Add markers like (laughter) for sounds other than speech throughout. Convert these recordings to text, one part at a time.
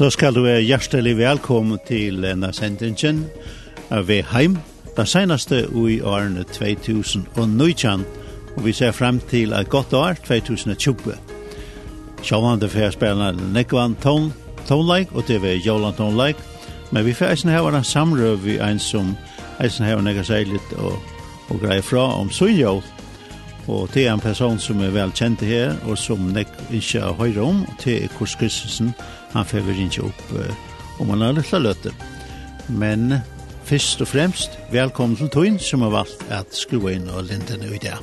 Så skal du være hjertelig velkommen til en sendingen av Heim, det seneste i årene 2019, og vi ser frem til et godt år, 2020. Sjåvande får spille Nekvan Tone, Tonleik, og det er Jolan Tonleik, men vi får eisen her en samrøv vi en som eisen hava nekka seg litt og, og greier fra om Sunnjål, og det er en person som er velkjent her, og som nek ikke har høyre om, og det er Kurs Kristensen, og han fever ikke opp uh, om han har lilla lötter. Men først og fremst, velkommen til Tøyen som har valgt at skru inn og linda nu i det.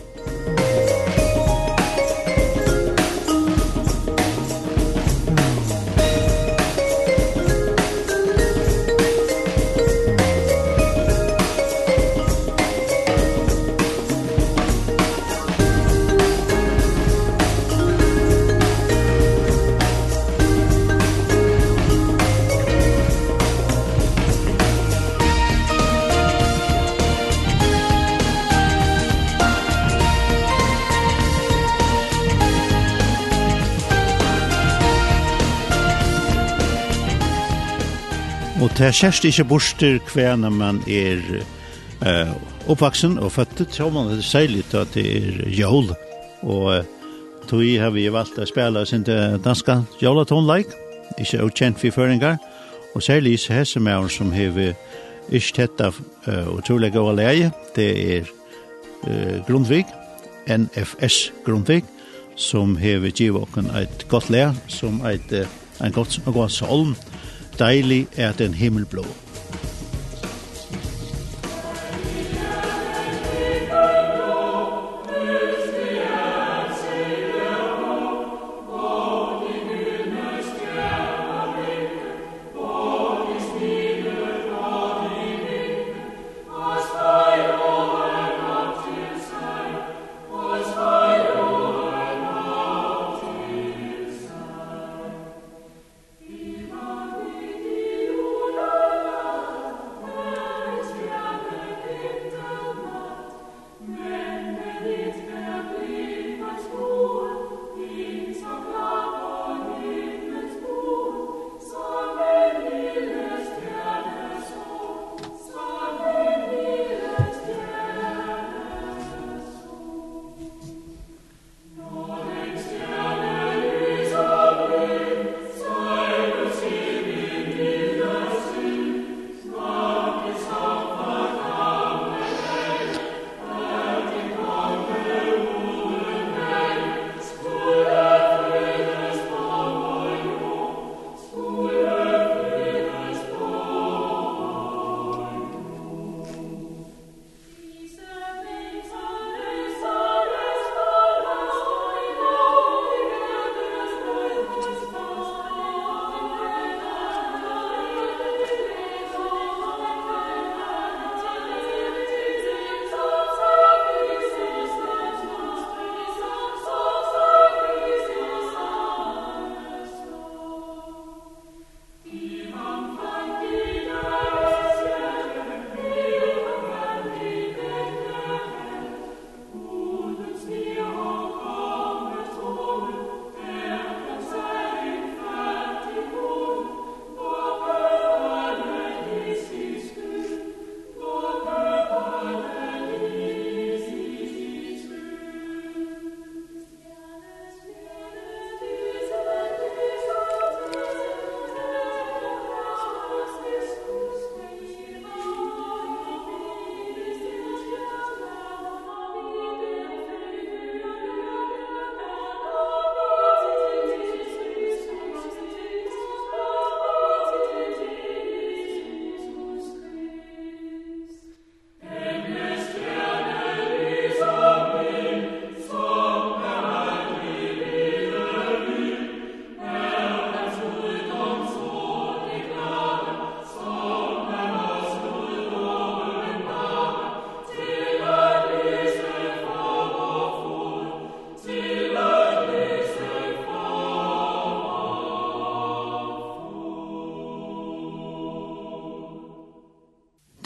det skjerst ikke borster hver når man er uh, oppvaksen og føttet, så man det særlig at det er jól. Og uh, tog har vi valgt å spille sin danske jólatonleik, ikke utkjent for føringer, og særlig i hessemæren som har ikke tett av uh, utrolig gode leie, det er uh, Grundvig, NFS Grundvig, som har givet oss et godt leie, som et, en godt, en godt solm, deilig er den himmelblå.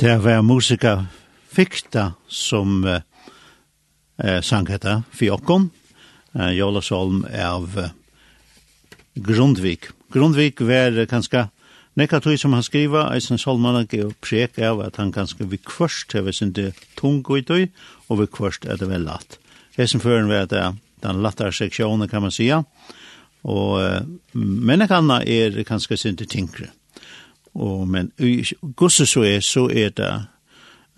Det var musika fikta som eh, sang hetta Fjokkon, eh, Jolasholm av eh, Grundvik. Grundvik var eh, kanskje Nekka tog som han skriva, eisen solmannen gav prek av at han ganske vi kvørst heve sin det tung i tog, og vi kvørst er det vel latt. Eisen føren var at den lattare seksjonen kan man sija, og eh, men anna er kanskje sin det. Og, men i gosse så er, så er det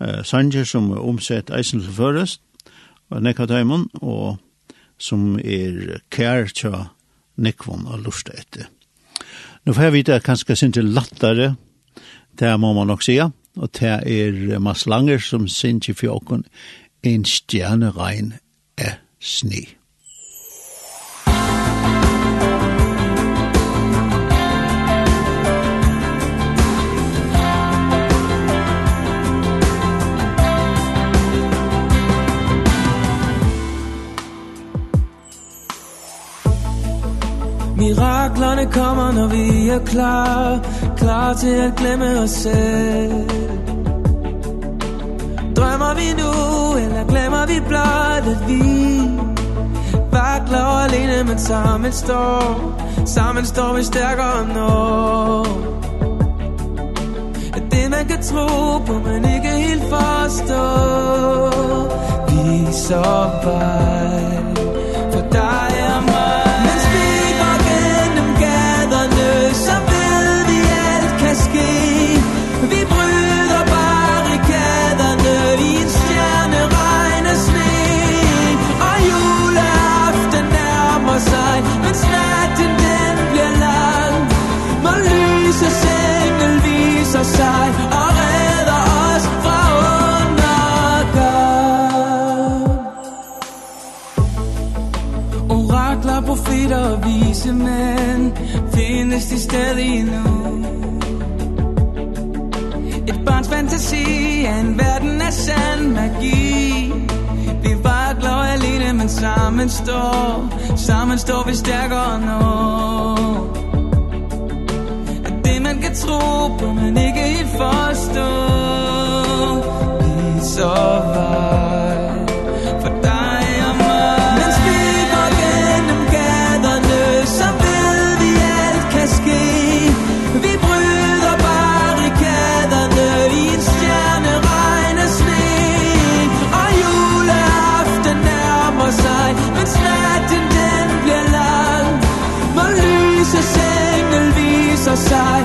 uh, sanger som er omsett eisen til føres, og nekka tøymon, og som er kær tja nekvon og lusta etter. Nå får jeg vite at kanskje sin til lattare, det må man nok sija, og det er Mads Langer som sin til fjokken, en stjerneregn er sni. Miraklerne kommer, når vi er klar. Klar til at glemme os selv. Drømmer vi nu, eller glemmer vi blot, at vi? Vakler alene, men sammen står. Sammen står vi stærkere nå. At det man kan tro på, men ikke helt forstå. Vi er så vej. sig og redder os fra undergang Orakler, profeter og vise mænd Findes de stadig nu Et barns fantasi er en verden af sand magi. Vi vakler alene, men sammen står Sammen står vi stærkere når tro på men ikke helt forstå Det er så vejt for dig og mig. Mens vi går gennem gaderne Så ved vi alt kan ske. Vi bryder barrikaderne I en stjerne regn og sne. Og juleaften nærmer sig Men natten den bliver lang. Må lyse sengel viser sig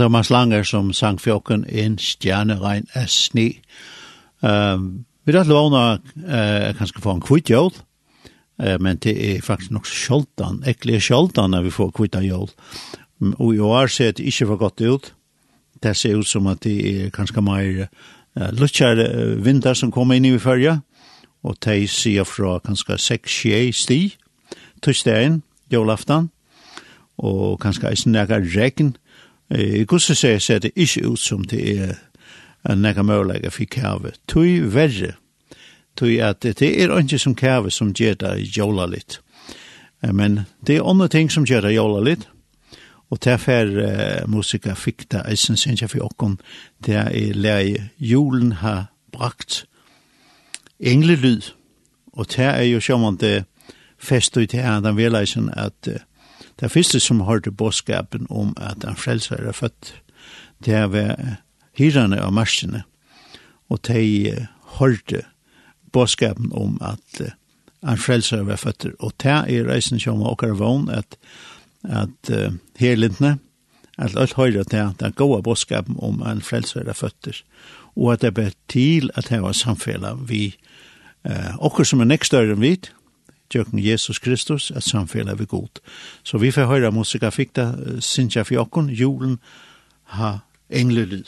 det var Mads Langer som sang fjokken en stjernerein er sni». Um, vi rett lovna uh, kanskje få en kvitt jól, uh, men det er faktisk nok skjoldan, ekkelig skjoldan når vi får kvitt jól. Og i år ser det ikke for godt ut. Det ser ut som at det er kanskje mer uh, lutsjer uh, vinter som kommer inn i fyrja, og de sier fra kanskje 6-6 sti, tøystein, jólaftan, og kanskje eisen nega regn, I gusse sier ser det ikke ut som det er en nekka mørleika for kjave. Tui verre, tui at det er ikke som kjave som gjør det jola litt. Men det er andre ting som gjør det jola litt, og derfor uh, musika fikk det eisen sinja for okkon, det er lei julen har brakt englelyd, og det er jo sjåman det fest ut her, den vil eisen at uh, Det første som hørte bådskapen om at han frelser er født, det er ved hyrene av marsjene, og de hørte bådskapen om at han frelser er født, og det er reisen som åker vogn at, at uh, herlindene, at alt høyre til den gode bådskapen om en frelser er født, og at det ber til at det var samfunnet vi, uh, åker som er nekst større enn vidt, tjøkken Jesus Kristus, at samfellet vi god. Så vi får høre musika fikta, synes jeg for julen ha englelyd.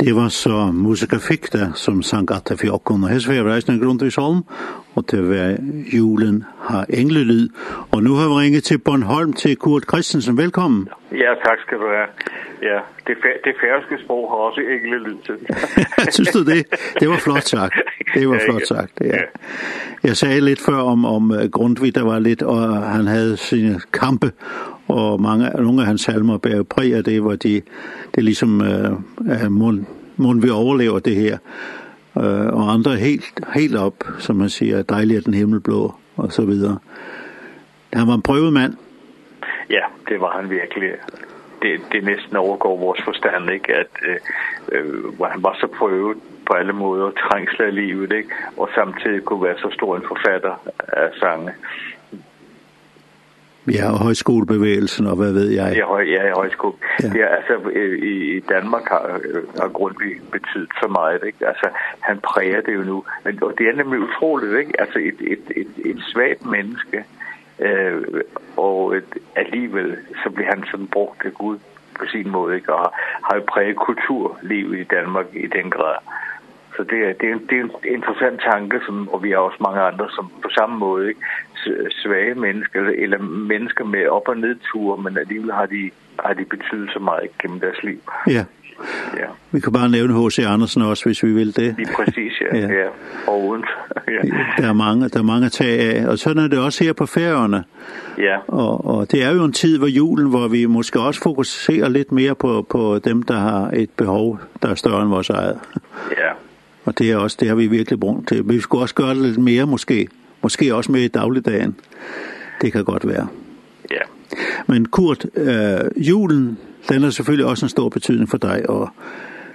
Det var så musika fikk det som sang at det for åkken, og vi har reisende grunn til Solm, og det var julen har englelyd. Og nu har vi ringet til Bornholm til Kurt Christensen, velkommen. Ja, tak skal du have. Ja, det, fæ det færske sprog har også englelyd (laughs) til. Synes du det? Det var flot sagt. Det var flot sagt, ja. Jeg sagde lidt før om, om Grundtvig, der var lidt, og han havde sine kampe, og mange, nogle af hans salmer bærer præg af det, hvor de, det ligesom øh, øh, mon, mon vi overlever det her. Uh, og andre helt, helt op, som man siger, dejlig er den himmelblå, og så videre. Han var en prøvet mand. Ja, det var han virkelig. Det, det næsten overgår vores forstand, ikke? At, øh, hvor han var så prøvet på alle måder, trængsler i livet, ikke? Og samtidig kunne være så stor en forfatter af sange. Ja, og højskolebevægelsen, og hvad ved jeg? Ja, høj, ja højskole. Ja. Det er, altså, i, i Danmark har, har Grundtvig betydet så meget, ikke? Altså, han præger det jo nu. Men, og det er nemlig utroligt, ikke? Altså, et, et, et, et svagt menneske, øh, og et, alligevel, så bliver han sådan brugt af Gud på sin måde, ikke? Og har jo præget kulturlivet i Danmark i den grad. Så det er, det er, en, det er en interessant tanke, som, og vi har også mange andre, som på samme måde, ikke? svage mennesker, eller mennesker med op- og nedture, men alligevel har de, har de betydet så meget gennem deres liv. Ja. Ja. Vi kan bare nævne H.C. Andersen også, hvis vi vil det. Lige præcis, ja. (laughs) ja. ja. Og uden. ja. Der er mange, der er mange at tage af. Og sådan er det også her på færgerne. Ja. Og, og det er jo en tid hvor julen, hvor vi måske også fokuserer lidt mere på, på dem, der har et behov, der er større end vores eget. Ja. Og det er også, det har vi virkelig brugt til. Vi skulle også gøre det lidt mere, måske. Måske også med i dagligdagen. Det kan godt være. Ja. Men Kurt, øh, julen, den har selvfølgelig også en stor betydning for dig, og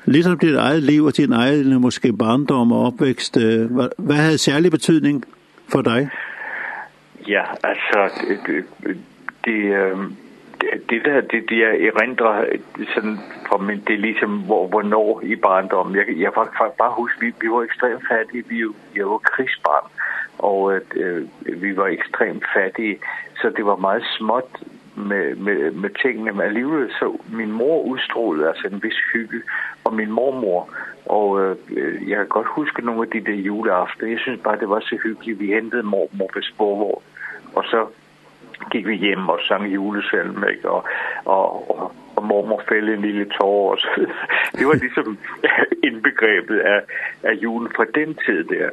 lidt om dit eget liv og din egen måske barndom og opvækst, øh, hvad, hvad havde særlig betydning for dig? Ja, altså, det, det, det øh det der det det jeg erindrer sådan fra min det er ligesom hvor hvornår i barndommen jeg jeg faktisk bare huske vi vi var ekstremt fattige vi jo jeg var krigsbarn og at øh, vi var ekstremt fattige, så det var meget småt med, med, med tingene, men alligevel så min mor udstrålede altså en vis hygge, og min mormor, og øh, jeg kan godt huske nogle af de der juleaftener, jeg synes bare, det var så hyggeligt, vi hentede mormor på Sporvogn og så gik vi hjem og sang julesalm, ikke? Og, og, og, og mormor fældte en lille tår og så videre. Det var ligesom (laughs) indbegrebet af, af julen fra den tid der.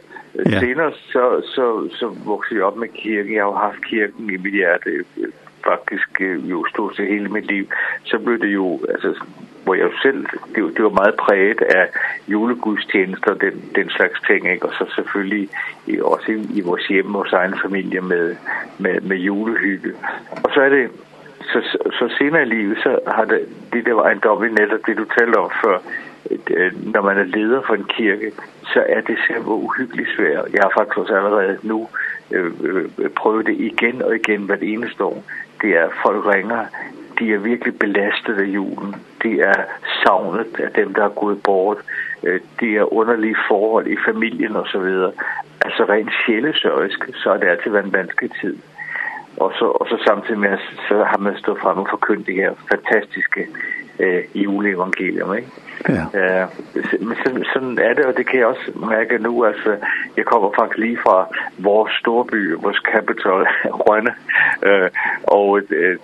Ja. Senere så, så, så voksede jeg op med kirken. Jeg har jo haft kirken i mit hjerte faktisk jo stort set hele mit liv, så blev det jo, altså, hvor jeg selv, det, det var meget præget af julegudstjenester, den, den slags ting, ikke? og så selvfølgelig også i, i vores hjem, vores egen familie med, med, med julehygge. Og så er det, så, så senere i livet, så har det, det der var en dobbelt netop, det du talte om før, når man er leder for en kirke, så er det simpelthen uhyggeligt svært. Jeg har faktisk også allerede nu øh, prøvet det igen og igen hvert eneste år det er folk ringer, de er virkelig belastet af julen. De er savnet af dem, der er gået bort. De er underlige forhold i familien og så videre. Altså rent sjælesørisk, så er det altid været en vanskelig tid. Og så, og så samtidig med, så har man stået frem og forkyndt det her fantastiske øh, juleevangelium, ikke? Ja. Øh, men sådan, sådan er det, og det kan jeg også mærke nu. Altså, jeg kommer faktisk lige fra vores storby, vores capital, (laughs) Rønne. Øh, og øh,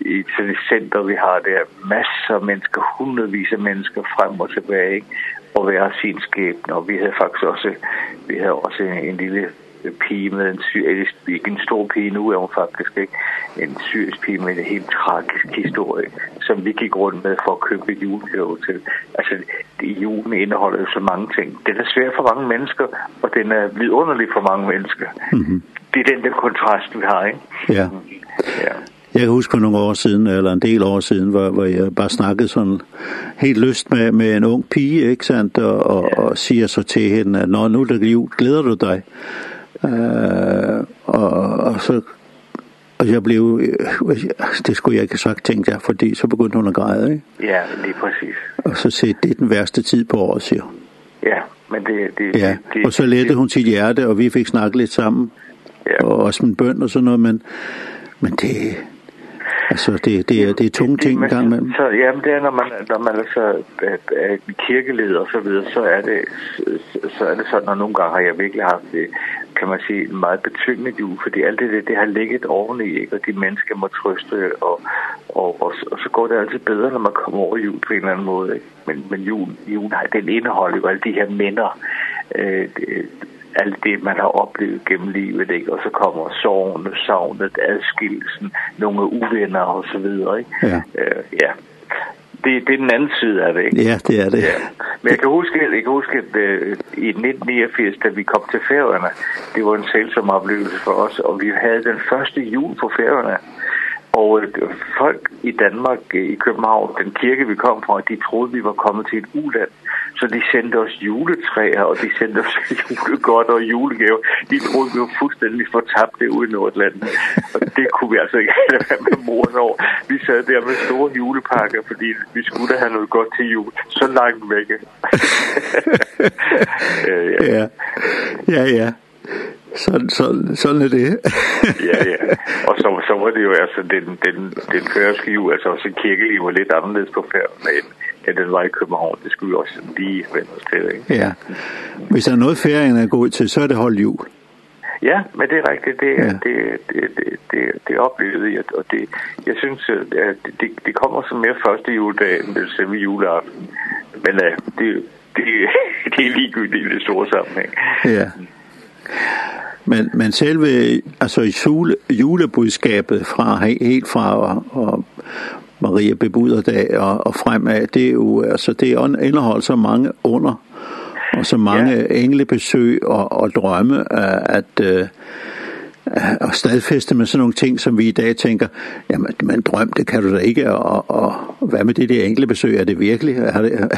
i sådan et center, vi har der masser af mennesker, hundredvis af mennesker frem og tilbage, ikke? og vi har sin skæbne. Og vi havde faktisk også, vi havde også en, en lille pige med en syrisk, ikke en stor pige nu er hun faktisk ikke, en syrisk pige med en helt tragisk historie, som vi gik rundt med for at købe et julegave til. Altså, julen indeholder jo så mange ting. Den er svær for mange mennesker, og den er vidunderlig for mange mennesker. Mm -hmm. Det er den der kontrast, vi har, ikke? Ja. ja. Jeg kan huske nogle år siden, eller en del år siden, hvor, hvor jeg bare snakkede sådan helt lyst med, med en ung pige, ikke sandt? Og, og, og siger så til hende, at nå nu er det jul, glæder du dig? Uh, og, og så og jeg blev, det skulle jeg ikke have sagt, tænkte jeg, fordi så begyndte hun at græde, ikke? Ja, lige præcis. Og så sagde, det er den værste tid på året, siger. Ja, men det... det ja, det, og så lette hun sit hjerte, og vi fik snakket lidt sammen. Ja. Og også med bøn og sådan noget, men, men det, Altså, det, det, er, det er tunge ting engang imellem. Så, jamen, det er, når man, når man altså, er kirkeleder og så videre, så er det, så er det sådan, at nogle gange har jeg virkelig haft det, kan man sige, en meget betyngende uge, fordi alt det, det, det har ligget oveni, ikke? og de mennesker må trøste, og, og, og, og så går det altid bedre, når man kommer over jul på en eller anden måde. Ikke? Men, men jul, jul den indeholder jo alle de her minder, øh, alt det, man har oplevet gennem livet, ikke? og så kommer sorgen, savnet, adskillelsen, nogle uvenner og så videre. Ikke? Ja. Øh, ja. Det, det er den anden side af det, ikke? Ja, det er det. Ja. Men jeg kan huske, jeg kan huske at øh, i 1989, da vi kom til færøerne, det var en selvsom oplevelse for os, og vi havde den første jul på færøerne. Og folk i Danmark, i København, den kirke vi kom fra, de troede, vi var kommet til et uland. Så de sendte os juletræer, og de sendte os (laughs) julegodt og julegave. De troede, vi var fuldstændig fortabt det ude i Nordland. Og det kunne vi altså ikke have været med moren over. Vi sad der med store julepakker, fordi vi skulle da have noget godt til jul. Så langt væk. (laughs) ja, ja. ja. ja. Sådan, sådan, sådan er det. ja, ja. Og så, så var det jo altså den, den, den færøske jul, altså også kirkeliv var lidt anderledes på færøerne end, end den var i København. Det skulle vi også lige vende os til, ikke? Ja. Hvis der er noget ferien er god til, så er det hold jul. Ja, men det er rigtigt. Det, ja. det, det, det, det, det oplevede jeg, og det, jeg synes, at det, det kommer som mere første juledag end selve juleaften. Men uh, det, det, (laughs) det er ligegyldigt i det store sammenhæng. Ja. Men, men selve altså, jule, julebudskabet fra, helt fra og, og Maria Bebuderdag og, og fremad, det er jo, altså, det indeholder så mange under, og så mange ja. englebesøg og, og drømme, at, at og stadfeste med sådan nogle ting, som vi i dag tænker, jamen, men drøm, det kan du da ikke, og, og hvad med det der enkelte besøg, er det virkelig? Er det,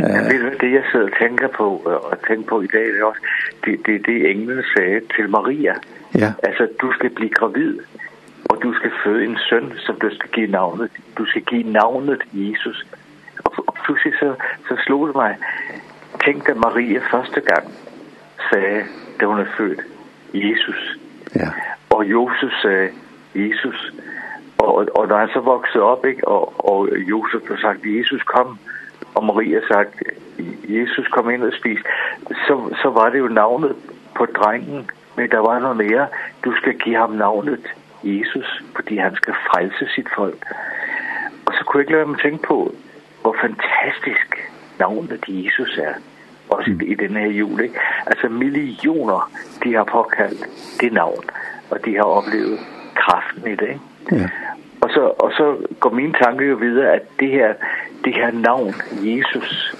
Ja. ved du, det jeg sidder og tænker på, og tænker på i dag, det er også, det, det, det englen sagde til Maria. Ja. Altså, du skal blive gravid, og du skal føde en søn, som du skal give navnet. Du skal give navnet Jesus. Og, og pludselig så, så slog det mig, tænk da Maria første gang sagde, da hun er født, Jesus. Ja. Og Josef sagde, Jesus. Og, og når han så voksede op, ikke, og, og Josef har sagt, Jesus kom, og Maria sagt, Jesus kom ind og spis, så, så var det jo navnet på drengen, men der var noget mere. Du skal give ham navnet Jesus, fordi han skal frelse sit folk. Og så kunne jeg ikke lade mig tænke på, hvor fantastisk navnet Jesus er også i, i denne her jul. Ikke? Altså millioner, de har påkaldt det navn, og de har oplevet kraften i det. Ikke? Ja. Og, så, og så går min tanke jo videre, at det her, det her navn, Jesus.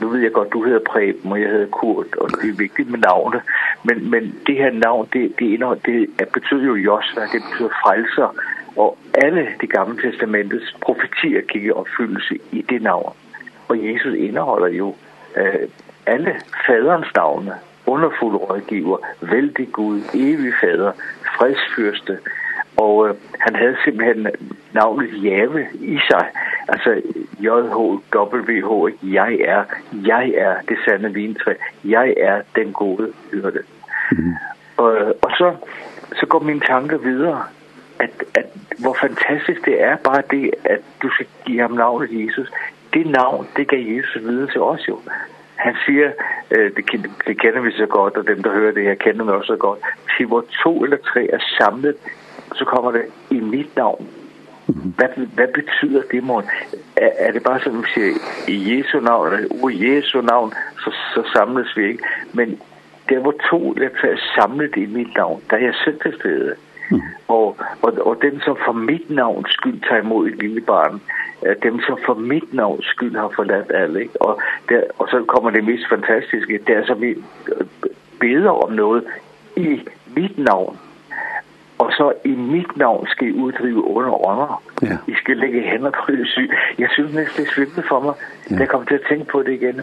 Nu ved jeg godt, du hedder Preben, og jeg hedder Kurt, og det er vigtigt med navnet. Men, men det her navn, det, det, indeholder, det betyder jo Josva, det betyder frelser. Og alle de gamle testamentets profetier gik i opfyldelse i det navn. Og Jesus indeholder jo øh, alle faderens navne, underfulde rådgiver, vældig Gud, evig fader, fredsfyrste, Og øh, han havde simpelthen navnet Jave i sig. Altså J-H-W-H, jeg er, jeg er det sande vintræ, jeg er den gode hyrde. Mm. Og, og så, så går mine tanker videre, at, at hvor fantastisk det er bare det, at du skal give ham navnet Jesus. Det navn, det gav Jesus videre til os jo. Han siger, øh, det, det kender vi så godt, og dem, der hører det her, kender vi også så godt. Til hvor to eller tre er samlet så kommer det i mit navn. Hvad, hvad betyder det, mon? Er, er det bare sådan, at man siger, i Jesu navn, eller i Jesu navn, så, så samles vi ikke. Men der var to, der er samlet i mit navn, der er jeg selv til stede. Mm. Og, og, og dem, som for mit navn skyld tager imod et lille barn, dem, som for mit navn skyld har forladt alle. Ikke? Og, der, og så kommer det mest fantastiske, det er, som vi beder om noget i mit navn, og så i mit navn skal I uddrive under ånder. Ja. I skal lægge hænder på det syg. Jeg synes næsten, det svimte for mig, ja. da jeg kom til at tænke på det igen.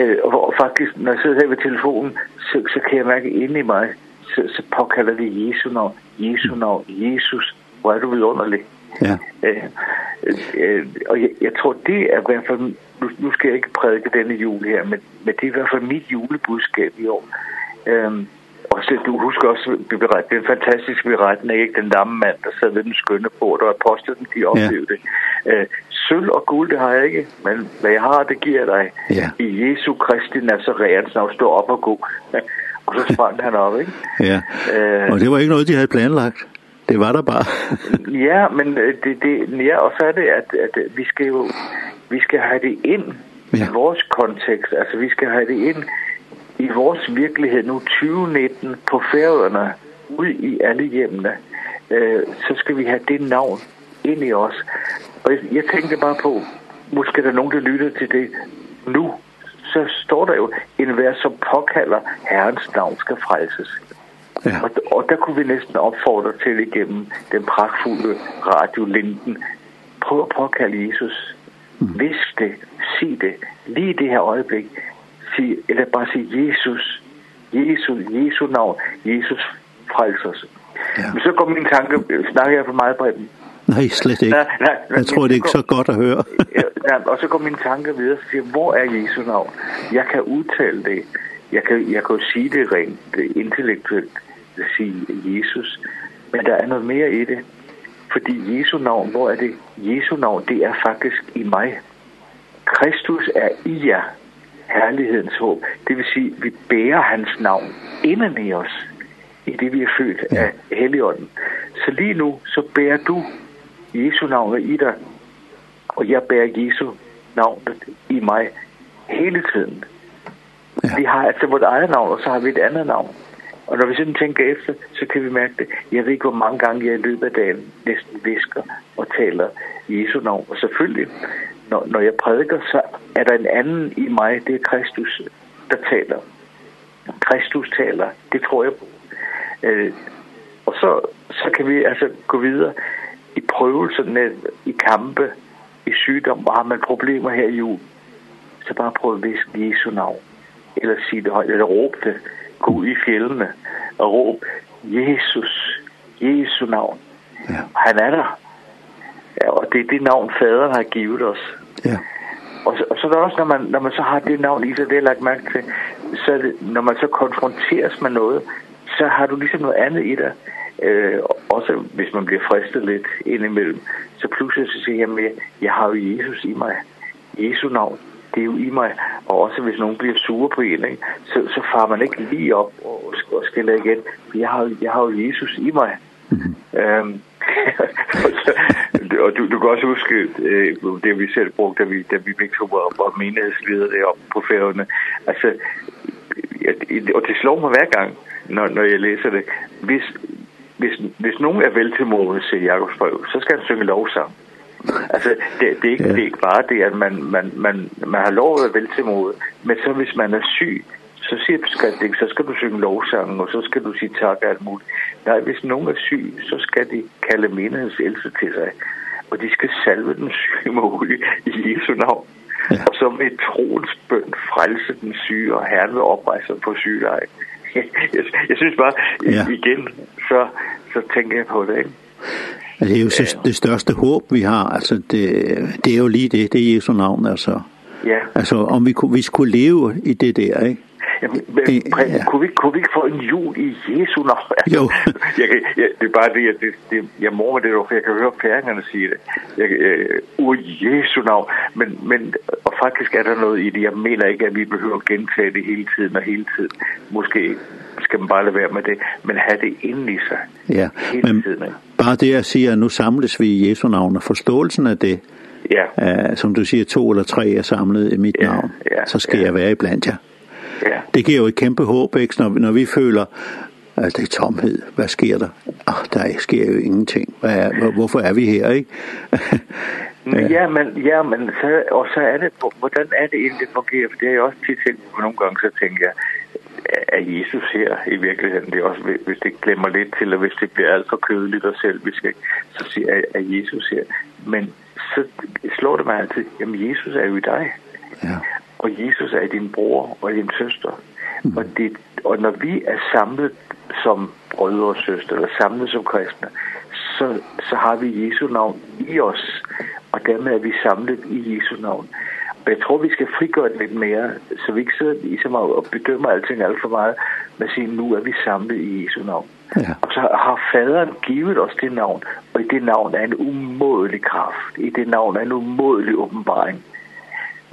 Øh, og faktisk, når jeg sidder her ved telefonen, så, så kan jeg mærke inde i mig, så, så påkalder det Jesu navn, Jesu navn, Jesus, hvor er du vidunderlig. Ja. Øh, øh, og jeg, jeg tror, det er i hvert fald, nu, nu skal jeg ikke prædike denne jul her, men, men det er i hvert fald mit julebudskab i år. Øh, Axel, du husker også, beret, det fantastiske fantastisk beretning, ikke? Den lamme mand, der sad ved den skønne på, og apostlene, de oplevede ja. det. Øh, sølv og guld, det har jeg ikke, men hvad jeg har, det giver dig. Ja. I Jesu Kristi Nazareans navn, stå op og gå. (laughs) og så sprang han op, ikke? Ja, øh, og det var ikke noget, de havde planlagt. Det var der bare. (laughs) ja, men det, det, ja, og så er det, at, at vi skal jo vi skal have det ind i ja. vores kontekst. Altså, vi skal have det ind i vores virkelighed nu 2019 på færøerne, ud i alle hjemmene, øh, så skal vi have det navn ind i os. Og jeg, jeg tænkte bare på, måske er der nogen, der lytter til det nu, så står der jo en hver som påkalder Herrens navn skal frelses. Ja. Og, og der kunne vi næsten opfordre til igennem den pragtfulde radio Linden. Prøv at påkalde Jesus. Mm. Visk det, sig det, lige i det her øjeblik sige, eller bare sige Jesus, Jesus, Jesu navn, Jesus frelser os. Ja. Men så kom min tanke, snakker jeg for meget bredt. Nej, slet ikke. Nej, nej, jeg tror, det er ikke så godt at høre. ja, og så kom min tanke videre og siger, hvor er Jesu navn? Jeg kan udtale det. Jeg kan, jeg kan jo sige det rent det intellektuelt, at sige Jesus. Men der er noget mere i det. Fordi Jesu navn, hvor er det? Jesu navn, det er faktisk i mig. Kristus er i jer herlighedens håb. Det vil sige, vi bærer hans navn inden i os, i det vi er født ja. af Helligånden. Så lige nu, så bærer du Jesu navnet i dig, og jeg bærer Jesu navnet i mig hele tiden. Ja. Vi har altså vores eget navn, og så har vi et andet navn. Og når vi sådan tænker efter, så kan vi mærke det. Jeg ved ikke, hvor mange gange jeg i løbet af dagen næsten visker og taler Jesu navn. Og selvfølgelig når, når jeg prædiker, så er der en anden i mig, det er Kristus, der taler. Kristus taler, det tror jeg på. Øh, og så, så kan vi altså gå videre i prøvelserne, i kampe, i sygdom, og har man problemer her i jul, så bare prøv at viske Jesu navn, eller sige det højt, eller råb det, gå ud i fjellene og råb, Jesus, Jesu navn, ja. han er der, Ja, og det er det navn, faderen har givet os. Ja. Og så, og så er der også, når man, når man så har det navn i sig, det er lagt mærke til, så når man så konfronteres med noget, så har du ligesom noget andet i dig. Øh, også hvis man bliver fristet lidt indimellem, så pludselig så siger jeg, jeg har jo Jesus i mig. Jesu navn, det er jo i mig. Og også hvis nogen bliver sure på en, ikke? Så, så farer man ikke lige op og, og skiller igen. For jeg har, jeg har jo Jesus i mig. Øhm, og (laughs) du, du kan også huske, øh, det vi selv brugte, da vi, da vi begge to var, var menighedsleder deroppe på færgerne. Altså, og det slår mig hver gang, når, når jeg læser det. Hvis, hvis, hvis nogen er vel til Jakobs brev, så skal han synge lovsang. Altså, det, det, er ikke, ja. det er ikke bare det, at man, man, man, man har lov at være veltilmålet, men så hvis man er syg, så siger du, så skal du synge lovsangen, og så skal du sige tak og alt muligt. Nej, hvis nogen er syg, så skal de kalde menighedens ældste til sig, og de skal salve den syge med olie i Jesu navn. Ja. Og så med troens bøn frelse den syge, og herren vil oprejse på sygeleje. (laughs) jeg, jeg synes bare, ja. igen, så, så tænker jeg på det, ikke? Det er jo så det største håb, vi har. Altså, det, det er jo lige det. Det er Jesu navn, altså. Ja. Altså, om vi, kunne, vi skulle leve i det der, ikke? Jamen, kunne, vi, kunne vi ikke få en jul i Jesu navn? (laughs) Jo. jeg, jeg, det er bare det, jeg, det, det, jeg mormer det, for jeg kan høre færingerne sige det. Jeg, jeg, ur Jesu navn. Men, men, og faktisk er der noget i det. Jeg mener ikke, at vi behøver at gentage det hele tiden og hele tiden. Måske skal man bare lade være med det, men have det inde i sig. Ja, hele men tiden, ikke? bare det, jeg siger, at nu samles vi i Jesu navn, og forståelsen af det, Ja. Uh, som du siger, to eller tre er samlet i mit ja, navn. Ja, så skal ja. jeg være iblandt jer. Ja. Ja. Det giver jo et kæmpe håb, ikke? Når, når vi føler, at det er tomhed, hvad sker der? Ah, der sker jo ingenting. Hvad er, hvorfor er vi her, ikke? (laughs) ja. ja, men, ja, men så, og så er det, hvordan er det egentlig, det fungerer? For det har jeg også tit tænkt på nogle gange, så tænker jeg, er Jesus her i virkeligheden. Det er også, hvis det glemmer lidt til, og hvis det bliver alt for kødeligt og selvisk, så siger jeg, er Jesus her. Men så slår det mig altid, jamen Jesus er jo i dig. Ja og Jesus er din bror og din søster. Mm. Og, det, og når vi er samlet som brødre og søster, eller samlet som kristne, så, så har vi Jesu navn i os, og dermed er vi samlet i Jesu navn. Og jeg tror, vi skal frigøre det lidt mere, så vi ikke sidder ligesom og bedømmer alting alt for meget, men siger, nu er vi samlet i Jesu navn. Ja. Og så har faderen givet os det navn, og i det navn er en umådelig kraft, i det navn er en umådelig åbenbaring. Mm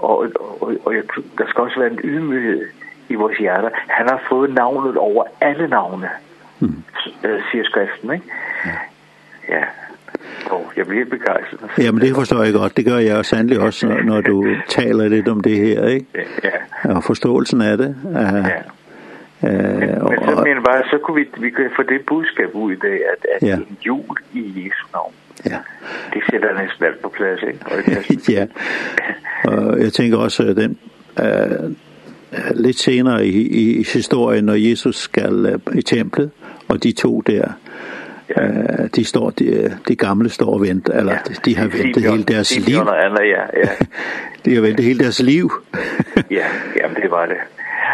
og, og, og jeg, der skal også være en ydmyghed i vores hjerter. Han har fået navnet over alle navne, mm. siger skriften, ikke? Ja. ja. Og jeg bliver begejstret. Ja, men det forstår jeg godt. Det gør jeg også sandelig også, når du taler lidt om det her, ikke? Ja. Og forståelsen af det. Uh, Ja. Uh, men, og, men så mener jeg bare, så kunne vi, vi kunne få det budskab ud i dag, at, at ja. en jul i Jesu navn. Ja. Det sætter den ekspert på plads, ikke? (laughs) ja. Og jeg tænker også, at den, uh, lidt senere i, i historien, når Jesus skal uh, i templet, og de to der, Ja. Uh, de står de, de gamle står og venter eller ja. de har ventet Sibion, hele deres Sibion liv. Andre, ja, ja. (laughs) de har ventet hele deres liv. (laughs) ja, jamen det var det.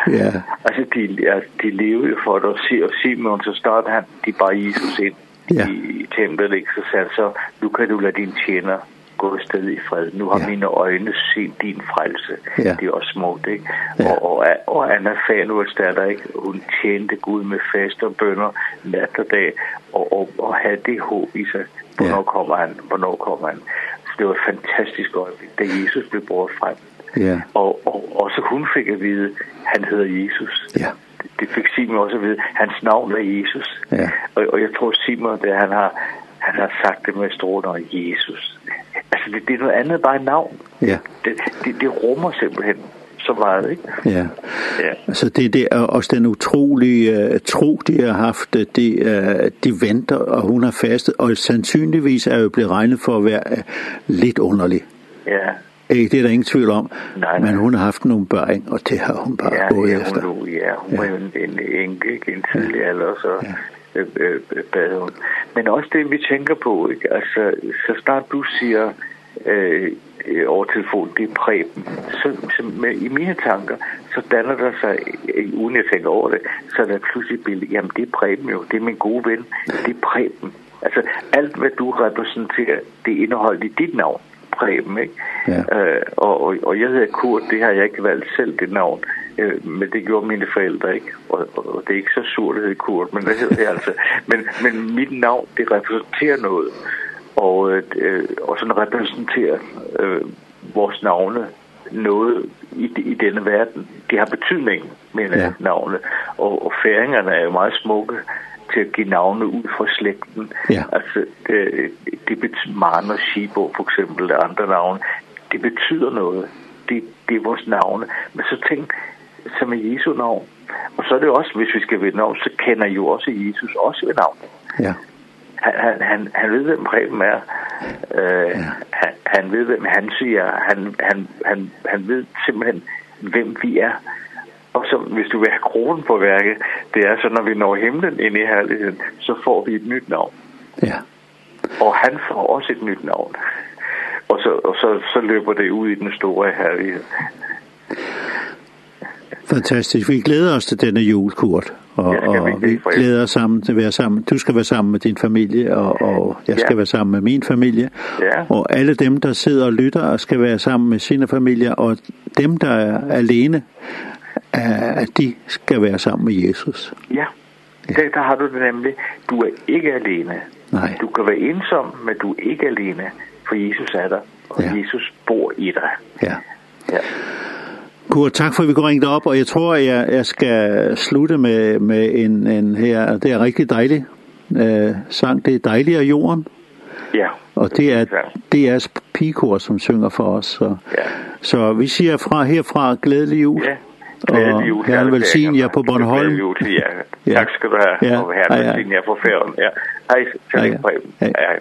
Ja. Altså de ja, de lever jo for at se og Simon så snart han de bare Jesus ind ja. i templet, ikke? Så sagde så, nu kan du lade din tjener gå et sted i fred. Nu har ja. mine øjne set din frelse. Ja. Det er også smukt, ikke? Ja. Og, og, og Anna Fanuels datter, ikke? Hun tjente Gud med fast og bønder nat og dag, og, og, og havde det håb i sig. Hvornår ja. kommer han? Hvornår kommer han? Så det var et fantastisk øjeblik, da Jesus blev brugt frem. Ja. Og, og, og så hun fik at vide, han hedder Jesus. Ja det fik Simon også ved, hans navn er Jesus. Ja. Og, og jeg tror Simon, det han har, han har sagt det med og Jesus. Altså det, det er noget andet bare navn. Ja. Det, det, det rummer simpelthen så meget, ikke? Ja. ja. Altså det, det er også den utrolige uh, tro, de har haft, de, uh, de venter, og hun har fastet, og sandsynligvis er jo blevet regnet for at være uh, lidt underlig. Ja, Ikke, det er der ingen tvivl om. Nej, nej. Men hun har haft nogle børn, og det har hun bare ja, gået ja, efter. Hun, ja, hun ja. var jo en, en enke, ikke en tidlig ja. alder, så ja. øh, øh, bad hun. Men også det, vi tænker på, ikke? Altså, så snart du siger øh, over telefon, det er præben, så, så med, i mine tanker, så danner der sig, uden jeg tænker over det, så er der pludselig et billede, jamen det er præben jo, det er min gode ven, det er præben. Altså, alt hvad du repræsenterer, det er indeholdt i dit navn. Preben, ikke? Ja. Øh, og, og, og jeg hedder Kurt, det har jeg ikke valgt selv det navn, øh, men det gjorde mine forældre, ikke? Og, og, og det er ikke så surt, det hedder Kurt, men det hedder jeg altså. Men, men mit navn, det repræsenterer noget, og, øh, og sådan repræsenterer øh, vores navne noget i, i denne verden. Det har betydning, mener ja. navne. Og, og færingerne er jo meget smukke, til at give navne ud fra slægten. Ja. Altså, det, det betyder Marne og Schibo for eksempel, og andre navne. Det betyder noget. Det, det er vores navne. Men så tænk, som er Jesu navn. Og så er det også, hvis vi skal ved navn, så kender jo også Jesus også ved navn. Ja. Han, han, han, han ved, hvem Preben er. Øh, ja. han, han ved, hvem han siger. Han, han, han, han ved simpelthen, hvem vi er. Og så hvis du vil have kronen på værket, det er så, når vi når himlen ind i herligheden, så får vi et nyt navn. Ja. Og han får også et nyt navn. Og så, og så, så løber det ud i den store herlighed. Fantastisk. Vi glæder os til denne jul, Kurt. Og, og vi glæder os sammen til at være sammen. Du skal være sammen med din familie, og, og jeg skal ja. være sammen med min familie. Ja. Og alle dem, der sidder og lytter, skal være sammen med sine familier. Og dem, der er alene, at de skal være sammen med Jesus. Ja, ja. Der, der har du det nemlig. Du er ikke alene. Nej. Du kan være ensom, men du er ikke alene, for Jesus er der, og ja. Jesus bor i dig. Ja. Ja. God, tak for, at vi går ringet op, og jeg tror, jeg, jeg skal slutte med, med en, en her, det er rigtig dejligt øh, sang, det er dejligere jorden. Ja. Og det er DR's pigekor, som synger for os. Så, ja. så vi siger fra herfra glædelig jul. Ja. Og herre velsigne på Bornholm. Ja. Tak skal du have, og herre velsigne på færden. Ja. Hej, Hej. Hej.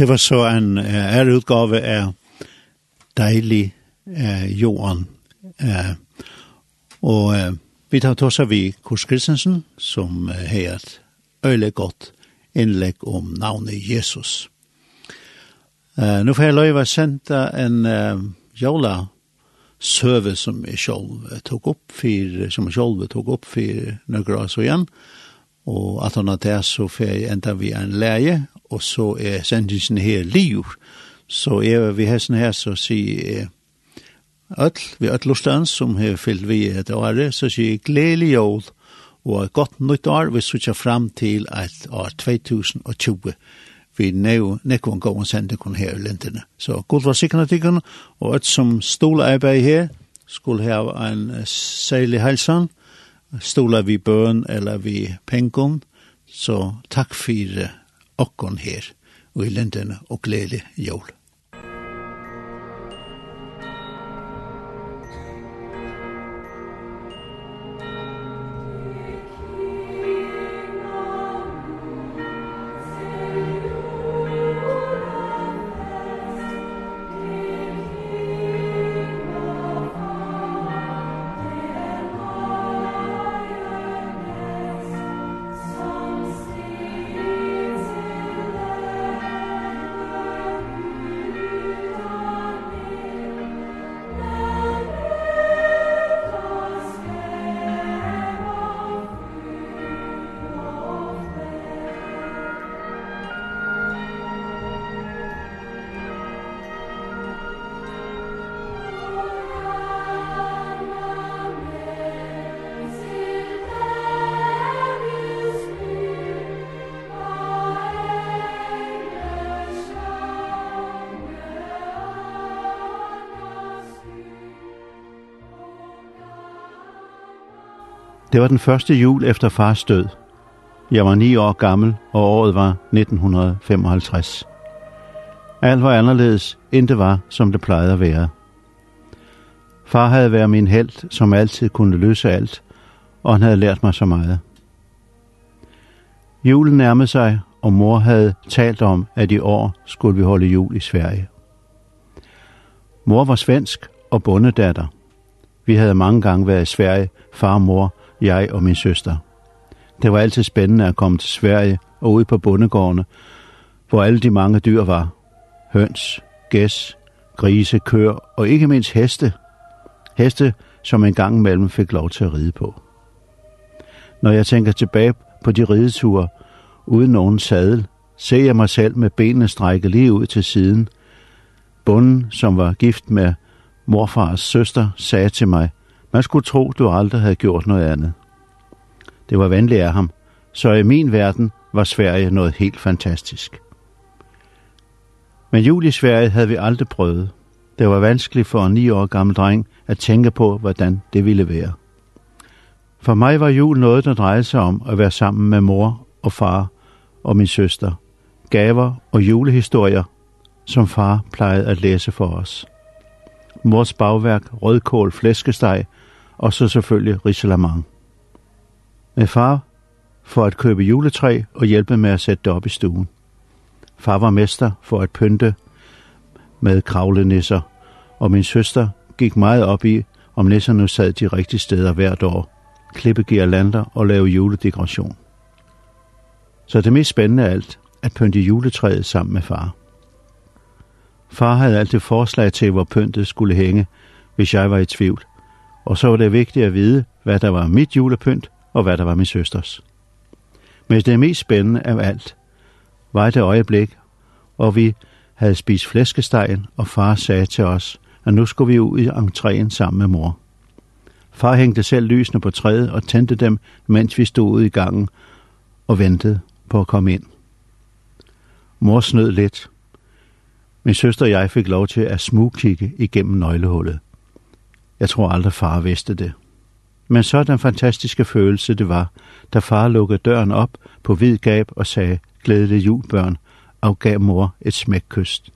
det var så en er utgave av deilig eh, Johan. Eh, og eh, vi tar til oss av vi Kurs Kristensen, som eh, har et øyelig godt innlegg om navnet Jesus. Eh, nå får jeg løyve sendt en eh, jola søve som jeg selv tok opp for, som jeg selv tok opp for noen år så igjen. Eh, Og at han har det, så får jeg enda vi en leie, og så er sendingen her liv. Så er vi hesten her, så sier jeg, öll, vi öll lustan som har fyllt vi et året, så sier jeg gledelig jord og et godt nytt år, vi sutja fram til et år 2020 vi nu nekon gåon sende kon her i lintene. Så god var sikkerne tikkun, og et som stola arbeid her, skulle ha en særlig helsan, stola vi bøn eller vi pengon, så takk for okkon her, og i lendene og glede jól. Det var den første jul efter fars død. Jeg var ni år gammel, og året var 1955. Alt var anderledes, end det var, som det plejede at være. Far havde været min held, som altid kunne løse alt, og han havde lært mig så meget. Julen nærmede sig, og mor havde talt om, at i år skulle vi holde jul i Sverige. Mor var svensk og bondedatter. Vi havde mange gange været i Sverige, far og mor, jeg og min søster. Det var altid spændende at komme til Sverige og ud på bondegårdene, hvor alle de mange dyr var. Høns, gæs, grise, kør og ikke mindst heste. Heste, som en gang imellem fik lov til at ride på. Når jeg tænker tilbage på de rideture uden nogen sadel, ser jeg mig selv med benene strækket lige ud til siden. Bunden, som var gift med morfars søster, sagde til mig – Man skulle tro, du aldrig havde gjort noget andet. Det var venligt af ham, så i min verden var Sverige noget helt fantastisk. Men jul i Sverige havde vi aldrig prøvet. Det var vanskeligt for en 9 år gammel dreng at tænke på, hvordan det ville være. For mig var jul noget, der drejede sig om at være sammen med mor og far og min søster. Gaver og julehistorier, som far plejede at læse for os mors bagværk, rødkål, flæskesteg og så selvfølgelig risalamang. Med far for at købe juletræ og hjælpe med at sætte det op i stuen. Far var mester for at pynte med kravlenisser, og min søster gik meget op i, om nisserne sad de rigtige steder hvert år, klippe girlander og lave juledekoration. Så det mest spændende af alt, at pynte juletræet sammen med far. Far havde altid forslag til, hvor pyntet skulle hænge, hvis jeg var i tvivl. Og så var det vigtigt at vide, hvad der var mit julepynt og hvad der var min søsters. Men det mest spændende af alt var det øjeblik, og vi havde spist flæskestegen, og far sagde til os, at nu skulle vi ud i entréen sammen med mor. Far hængte selv lysene på træet og tændte dem, mens vi stod ude i gangen og ventede på at komme ind. Mor snød lidt, Min søster og jeg fik lov til at smugkigge igennem nøglehullet. Jeg tror aldrig, far vidste det. Men så den fantastiske følelse det var, da far lukkede døren op på hvid gab og sagde, glædelig jul, børn, og gav mor et smækkyst.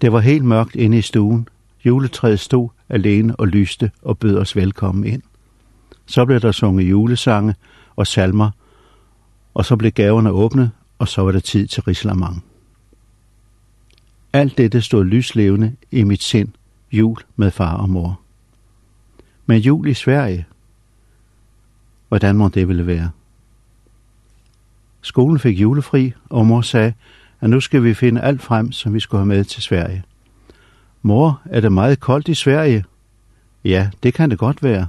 Det var helt mørkt inde i stuen. Juletræet stod alene og lyste og bød os velkommen ind. Så blev der sunget julesange og salmer, og så blev gaverne åbnet, og så var det tid til rislamang. Alt dette stod lyslevende i mit sind, jul med far og mor. Men jul i Sverige, hvordan må det ville være? Skolen fik julefri, og mor sagde, at nu skal vi finde alt frem, som vi skulle have med til Sverige. Mor, er det meget koldt i Sverige? Ja, det kan det godt være.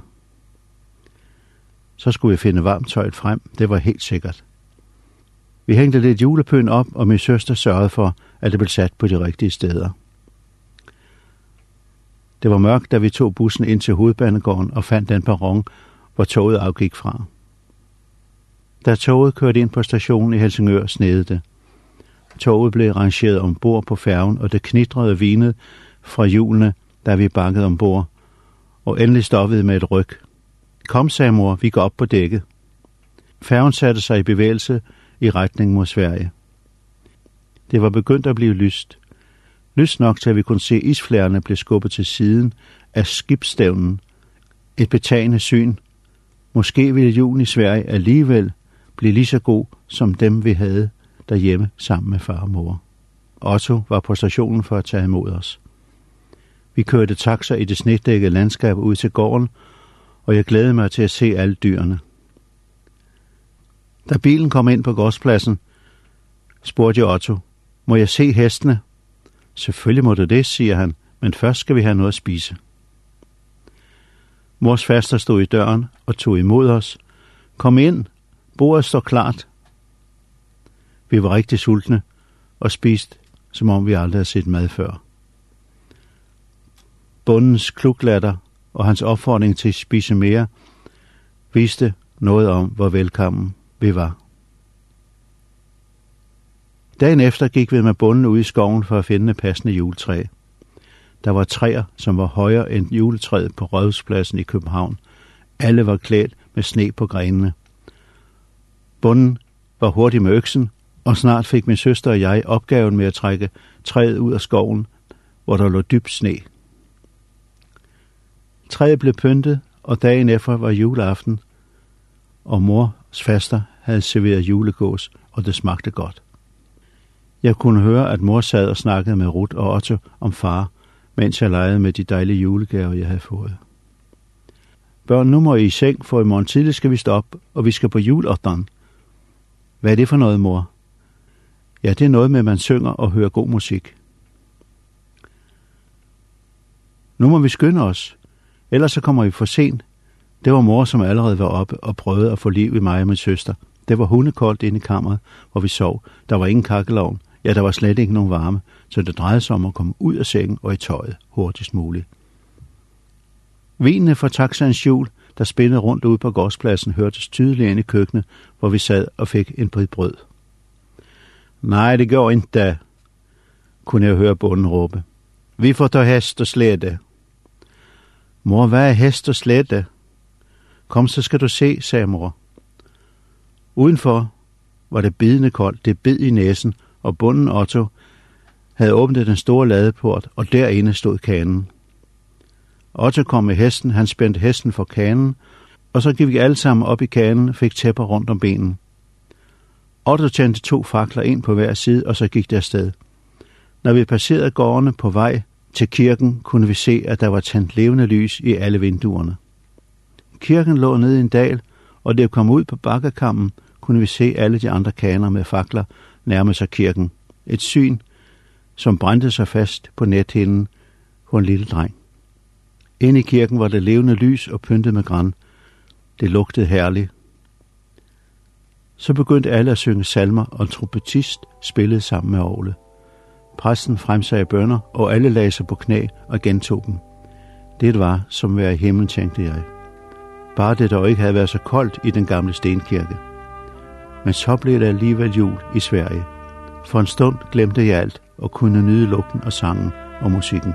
Så skulle vi finde varmt tøjet frem, det var helt sikkert. Vi hængte lidt julepøn op, og min søster sørgede for, at det blev sat på de rigtige steder. Det var mørkt, da vi tog bussen ind til hovedbanegården og fandt den perron, hvor toget afgik fra. Da toget kørte ind på stationen i Helsingør, snedede det. Toget blev rangeret ombord på færgen, og det knitrede vinet fra hjulene, da vi bakkede ombord, og endelig stoppede med et ryg. Kom, sagde mor, vi går op på dækket. Færgen satte sig i bevægelse, i retning mod Sverige. Det var begyndt at blive lyst. Lyst nok til at vi kunne se isflærene blive skubbet til siden af skibstævnen. Et betagende syn. Måske ville julen i Sverige alligevel blive lige så god som dem vi havde derhjemme sammen med far og mor. Otto var på stationen for at tage imod os. Vi kørte taxa i det snedækkede landskab ud til gården, og jeg glædede mig til at se alle dyrene. Da bilen kom ind på gårdspladsen, spurgte jeg Otto, må jeg se hestene? Selvfølgelig må du det, siger han, men først skal vi have noget at spise. Mors faster stod i døren og tog imod os. Kom ind, bordet står klart. Vi var rigtig sultne og spiste, som om vi aldrig havde set mad før. Bundens kluglatter og hans opfordring til at spise mere viste noget om, hvor velkommen vi var. Dagen efter gik vi med bunden ud i skoven for at finde passende juletræ. Der var træer, som var højere end juletræet på Rødhuspladsen i København. Alle var klædt med sne på grenene. Bunden var hurtig med øksen, og snart fik min søster og jeg opgaven med at trække træet ud af skoven, hvor der lå dyb sne. Træet blev pyntet, og dagen efter var juleaften, og mors faster havde serveret julegås, og det smagte godt. Jeg kunne høre, at mor sad og snakkede med Ruth og Otto om far, mens jeg legede med de dejlige julegaver, jeg havde fået. Børn, nu må I i seng, for i morgen tidlig skal vi stå op, og vi skal på julotteren. Hvad er det for noget, mor? Ja, det er noget med, at man synger og hører god musik. Nu må vi skynde os, ellers så kommer vi for sent. Det var mor, som allerede var oppe og prøvede at få liv i mig og min søster – Det var hundekoldt inde i kammeret, hvor vi sov. Der var ingen kakkelovn. Ja, der var slet ikke nogen varme, så det drejede sig om at komme ud af sengen og i tøjet hurtigst muligt. Vinene fra taxaens hjul, der spændede rundt ude på gårdspladsen, hørtes tydeligt ind i køkkenet, hvor vi sad og fik en brid brød. Nej, det går ikke da, kunne jeg høre bunden råbe. Vi får ta hest og slette. Mor, hvad er hest og slette? Kom, så skal du se, sagde mor. Udenfor var det bidende koldt, det bed i næsen, og bunden Otto havde åbnet den store ladeport, og derinde stod kanen. Otto kom med hesten, han spændte hesten for kanen, og så gik vi alle sammen op i kanen og fik tæpper rundt om benen. Otto tændte to fakler ind på hver side, og så gik der sted. Når vi passerede gårdene på vej til kirken, kunne vi se, at der var tændt levende lys i alle vinduerne. Kirken lå nede i en dal, og det kom ud på bakkekammen, kunne vi se alle de andre kaner med fakler nærme sig kirken. Et syn, som brændte sig fast på nethinden på en lille dreng. Inde i kirken var det levende lys og pyntet med græn. Det lugtede herligt. Så begyndte alle at synge salmer, og en trompetist spillede sammen med Aarle. Præsten fremsagde bønder, og alle lagde sig på knæ og gentog dem. Det var, som være i himlen, tænkte jeg. Bare det dog ikke havde været så koldt i den gamle stenkirke. Men så blev det alligevel jul i Sverige. For en stund glemte jeg alt og kunne nyde lugten og sangen og musikken.